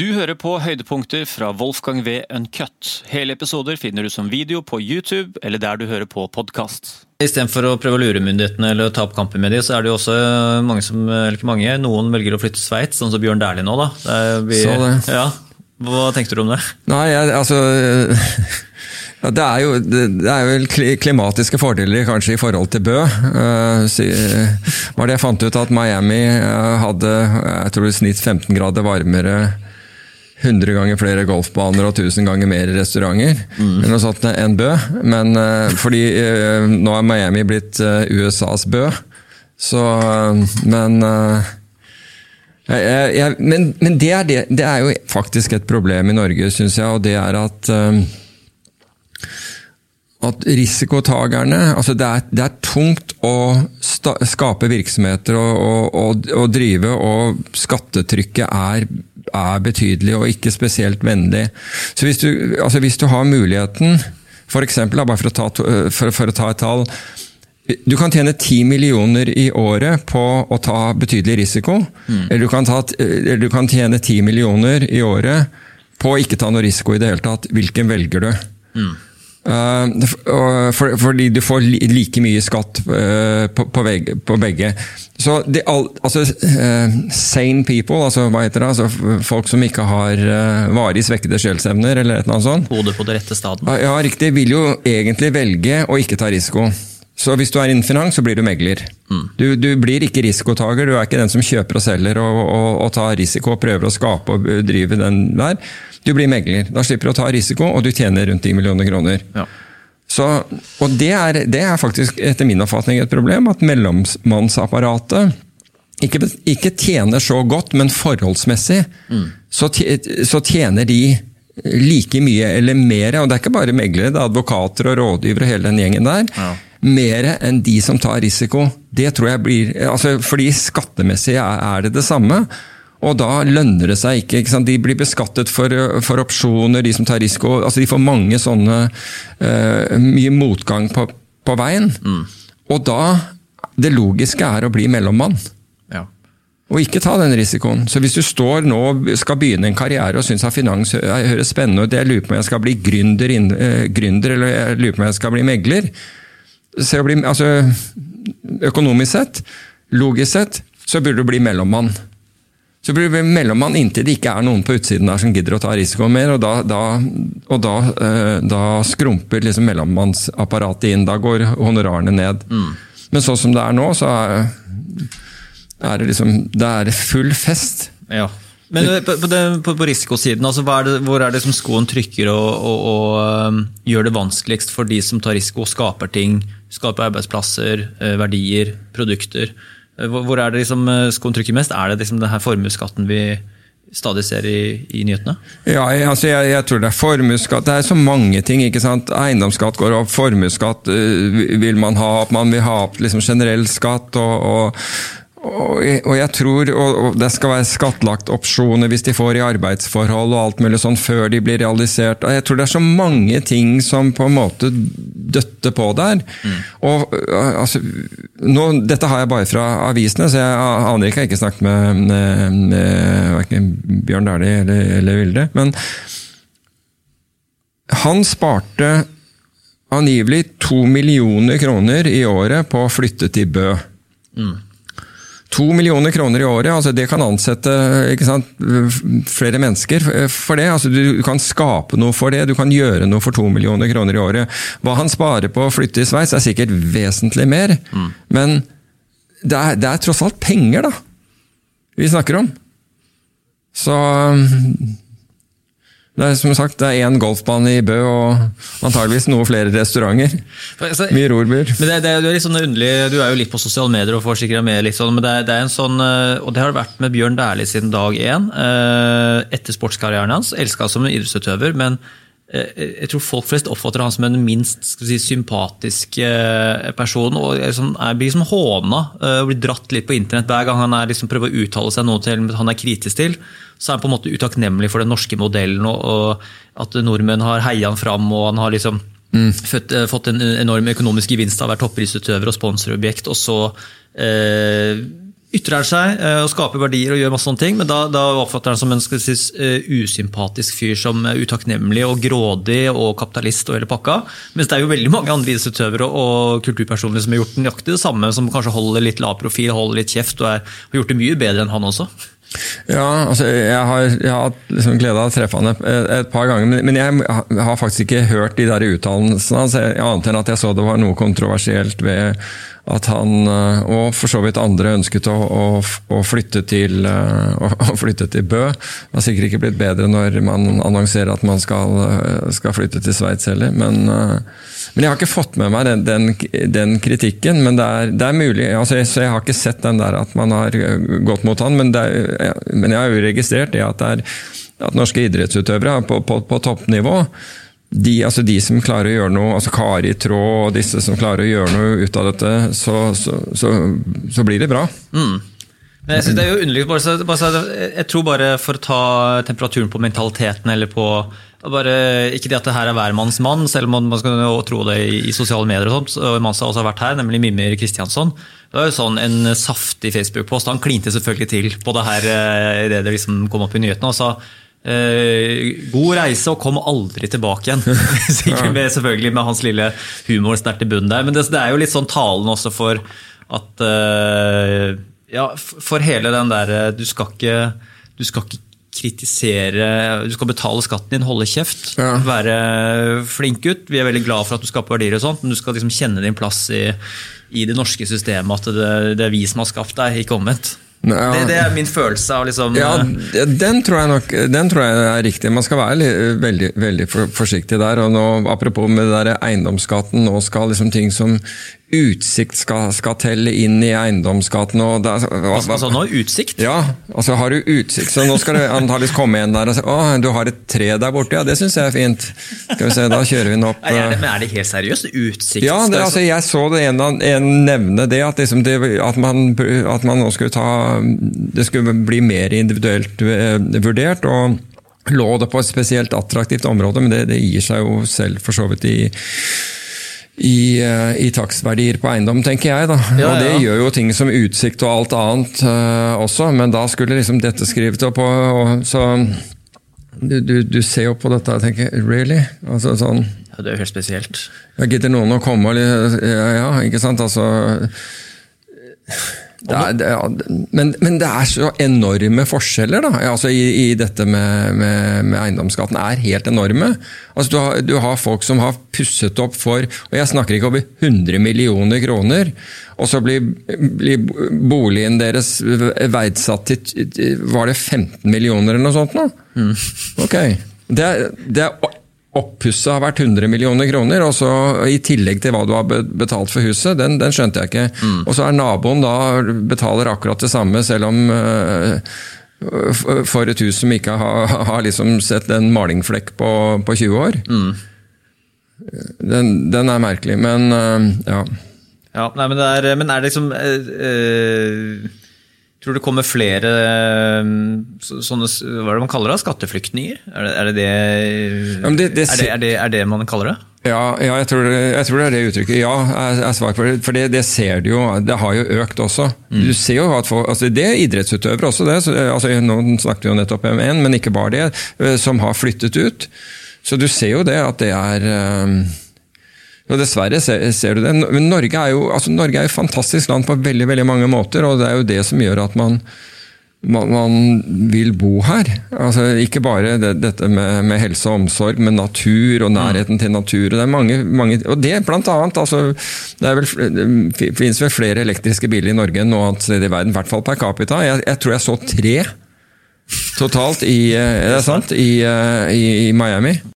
Du hører på høydepunkter fra Wolfgang V. Uncut. Hele episoder finner du som video på YouTube eller der du hører på podkast. Istedenfor å prøve å lure myndighetene eller ta opp kampen med dem, så er det jo også mange som eller ikke mange, noen velger å flytte til Sveits, sånn som Bjørn Dæhlie nå. da. Det blir, Så det. Ja. Hva tenkte du om det? Nei, jeg, altså ja, det, er jo, det, er vel klimatiske fordeler kanskje i forhold til Bø. Eh, var det jeg fant ut at Miami eh, hadde jeg tror det snitt 15 grader varmere 100 ganger flere golfbaner og 1000 ganger mer restauranter mm. enn, sånt enn Bø. Men eh, fordi eh, nå er Miami blitt eh, USAs Bø, så Men jeg, jeg, men, men det, er det, det er jo faktisk et problem i Norge, syns jeg, og det er at at risikotagerne altså det, er, det er tungt å sta, skape virksomheter og, og, og, og drive, og skattetrykket er, er betydelig og ikke spesielt vennlig. Så hvis du, altså hvis du har muligheten, eksempel, bare for å ta, for, for å ta et tall du kan tjene 10 millioner i året på å ta betydelig risiko. Eller, du kan ta, eller du kan tjene 10 millioner i året på å ikke ta noe risiko i det hele tatt. Hvilken velger du? Eh, for, for, fordi du får like mye skatt eh, på, på, begge, på begge. Så all, altså, eh, sane people, altså, hva heter det? Altså, folk som ikke har varig svekkede sjelsevner, eller et eller annet sånt. Hodet på det rette staden. Ja, riktig. Vil jo egentlig velge å ikke ta risiko. Så hvis du er innen finans, så blir du megler. Du, du blir ikke risikotaker, du er ikke den som kjøper og selger og, og, og tar risiko og prøver å skape og drive den der. Du blir megler. Da slipper du å ta risiko, og du tjener rundt 10 millioner kroner. Ja. Så, og det er, det er faktisk etter min oppfatning et problem, at mellommannsapparatet ikke, ikke tjener så godt, men forholdsmessig så, så tjener de like mye eller mer, og det er ikke bare meglere, det er advokater og rådgivere og hele den gjengen der, Ja. Mer enn de som tar risiko. Det tror jeg blir, altså fordi skattemessig er, det det samme, og da lønner det seg ikke. ikke? De blir beskattet for, for opsjoner, de som tar risiko. altså De får mange sånne uh, Mye motgang på, på veien. Og da Det logiske er å bli mellommann. Ja. Og ikke ta den risikoen. Så hvis du står nå og skal begynne en karriere og syns at finans hø- høres spennende ut, jeg lurer på om jeg skal bli gründer, eh, gründer eller jeg lurer på om jeg skal bli megler så å bli, altså, Økonomisk sett, logisk sett, så burde du bli mellommann. Så burde du mellommann inntil det ikke er noen på utsiden der som gidder å ta risikoen mer, og da, da, og da, eh, da skrumper liksom mellommannsapparatet inn. Da går honorarene ned. Men sånn som det er nå, så er, er det liksom Det er full fest. Ja. Men eh, på, på, det, på, på risikosiden, altså, er det, hvor er det som skoen trykker og, og, og um, gjør det vanskeligst for de som tar risiko, og skaper ting, skaper arbeidsplasser, eh, verdier, produkter? Eh, Hvor, er det liksom skoen trykker mest? Er det liksom denne formuesskatten vi stadig ser i, i nyhetene? Ja, jeg, altså jeg, jeg tror det er formuesskatt. Det er så mange ting. ikke sant? Eiendomsskatt går opp, formuesskatt vil man ha opp. Man vil ha opp liksom generell skatt. og, og og og jeg tror og, og det skal være skattlagt opsjoner hvis de får i arbeidsforhold og alt mulig sånn før de blir realisert. Jeg tror det er så mange ting som på en måte døtter på der. Og øh, altså, nå, Dette har jeg bare fra avisene, så jeg aner ikke. Jeg har ikke snakket med, med, med verken Bjørn Dæhlie eller, eller Vilde. Men han sparte angivelig to millioner kroner i året på å flytte til Bø. To millioner kroner i året, altså det kan ansette ikke sant, flere mennesker for det. Altså du kan skape noe for det, du kan gjøre noe for to millioner kroner i året. Hva han sparer på å flytte i Sveits er sikkert vesentlig mer, men det er, det er tross alt penger, da, vi snakker om. Så det er som sagt det er én golfbane i Bø og antageligvis noe flere restauranter. Altså, Mye rorbyer. Men det, det, er- litt sånn underlig, du er jo litt på sosiale medier og får sikkert med litt sånn, men det er, det er en sånn, eh, og det har vært med Bjørn Dæhlie siden dag én, eh, etter sportskarrieren hans, elska som en idrettsutøver, men jeg tror folk flest oppfatter han som en minst skal si, sympatisk eh, person, og er, blir liksom håna, eh, og blir dratt litt på internett. Hver gang han er, liksom, prøver å uttale seg noe til han er kritisk til, så er han på en måte utakknemlig for den norske modellen, og, og at nordmenn har heia han fram, og han har liksom født, eh, fått en enorm økonomisk gevinst av å være topprisutøver og sponsorobjekt, og så eh, ytrer seg eh, og skaper verdier og gjør masse sånne ting, men da, da oppfatter han som en si, eh, usympatisk fyr som er utakknemlig og grådig og kapitalist og hele pakka. Mens det er jo veldig mange andre idrettsutøvere og kulturpersoner som har gjort nøyaktig det samme, som kanskje holder litt lav profil, holder litt kjeft og er, har gjort det mye bedre enn han også. Ja, altså jeg har, jeg har hatt liksom glede av å treffe han et, et, par ganger, men jeg har faktisk ikke hørt de der uttalelsene hans, annet enn at jeg så det var noe kontroversielt ved at han, eh, og for så vidt andre, ønsket å, å, å, flytte, til, eh, å flytte, til, Bø. Det har sikkert ikke blitt bedre når man annonserer at man skal, eh, skal flytte til Sveits heller. Men, men, jeg har ikke fått med meg den, den, den kritikken. Men det er, det er mulig. Altså, jeg, så jeg har ikke sett den der at man har gått mot han, men, er, men jeg har jo registrert det at, det er, at norske idrettsutøvere på, på, på toppnivå de, altså de, som klarer å gjøre noe, altså Kari Traa og disse som klarer å gjøre noe ut av dette, så, så, så, så blir det bra. Mm. Men jeg synes det er jo underlig, bare, bare, jeg tror bare for å ta temperaturen på mentaliteten eller på bare, Ikke det at det her er hvermanns mann, selv om man skal jo tro det i, i sosiale medier. og sånt, og mann har også vært her, nemlig Mimir Kristiansson. Det var jo sånn En saftig Facebook-post. Han klinte selvfølgelig til på det her eh, det det liksom kom opp i nyhetene. og sa Uh, god reise og kom aldri tilbake igjen. Sikkert med, selvfølgelig med hans lille humor sterkt i bunnen der. Men det, det, er jo litt sånn talen også for at eh, Ja, for hele den derre du, skal ikke, du skal ikke kritisere Du skal betale skatten din, holde kjeft, ja. være flink gutt. Vi er veldig glad for at du skaper verdier, og sånt, men du skal liksom kjenne din plass i, i det norske systemet. At det, det er vi som har skapt deg, ikke omvendt. Det, det, er min følelse av liksom Ja, den tror jeg nok den tror jeg er riktig. Man skal være veldig, veldig forsiktig der. og nå, Apropos med det der eiendomsskatten, nå skal liksom ting som utsikt skal, skal, telle inn i eiendomsskatten. Og det, hva, altså nå utsikt? Ja, altså har du utsikt, så nå skal det antakeligvis komme en der og si å, du har et tre der borte, ja det syns jeg er fint. Skal vi se, Da kjører vi den opp. Er det, men er det helt seriøst? Utsikt? Ja, det, altså, jeg så det en, en nevne det, at, liksom det at, man, at, man, nå skulle ta Det skulle bli mer individuelt eh, vurdert. og lå det på et spesielt attraktivt område, men det, det gir seg jo selv for så vidt i i, eh, i takstverdier på eiendom, tenker jeg. da. Ja, og det ja. gjør jo ting som utsikt og alt annet uh, også, men da skulle liksom dette skrevet opp. Og, og, så du, du, du, ser jo på dette og tenker really? Altså sånn... Ja, det er jo helt spesielt. Gidder noen å komme og ja, ja, ikke sant? Altså det er, det, ja, men, men, det er så enorme forskjeller da, altså i, i dette med, med, med, eiendomsskatten. er helt enorme. Altså du, har, du har folk som har pusset opp for og Jeg snakker ikke over 100 millioner kroner. Og så blir, blir boligen deres verdsatt til Var det 15 millioner eller noe sånt? nå? Mm. Ok. Det er, det er oppusset har vært 100 millioner kroner, og så i tillegg til hva du har betalt for huset, den, den skjønte jeg ikke. Mm. Og så er naboen da betaler akkurat det samme, selv om uh, for et hus som ikke har, har liksom sett en malingflekk på, på 20 år. Mm. Den, den, er merkelig, men uh, ja. Ja, nei, men, det er, men er det liksom uh, Tror du det kommer flere eh, sånne hva er det man kaller det, skatteflyktninger? Er det er det, det, det, det, er det, er det, man kaller det? Ja, ja jeg, tror jeg, tror det, er det uttrykket. Ja, jeg er på det. For det, ser du jo. Det har jo økt også. Mm. Du ser jo at folk, altså Det er idrettsutøvere også, det. Så, altså, nå snakket vi jo nettopp om en, men ikke bare det. Eh, som har flyttet ut. Så du ser jo det at det er um, og Dessverre ser, ser, du det. Men Norge er, jo, altså Norge er et fantastisk land på veldig veldig mange måter, og det er jo det som gjør at man, man, man vil bo her. Altså Ikke bare det, dette med, med, helse og omsorg, men natur og nærheten til natur. og Det er mange, mange og det blant annet, altså, det, vel, finnes vel flere elektriske biler i Norge enn noe annet sted i verden, i hvert fall per capita. Jeg, jeg tror jeg så tre totalt i, eh, er det sant? I, eh, i, i Miami.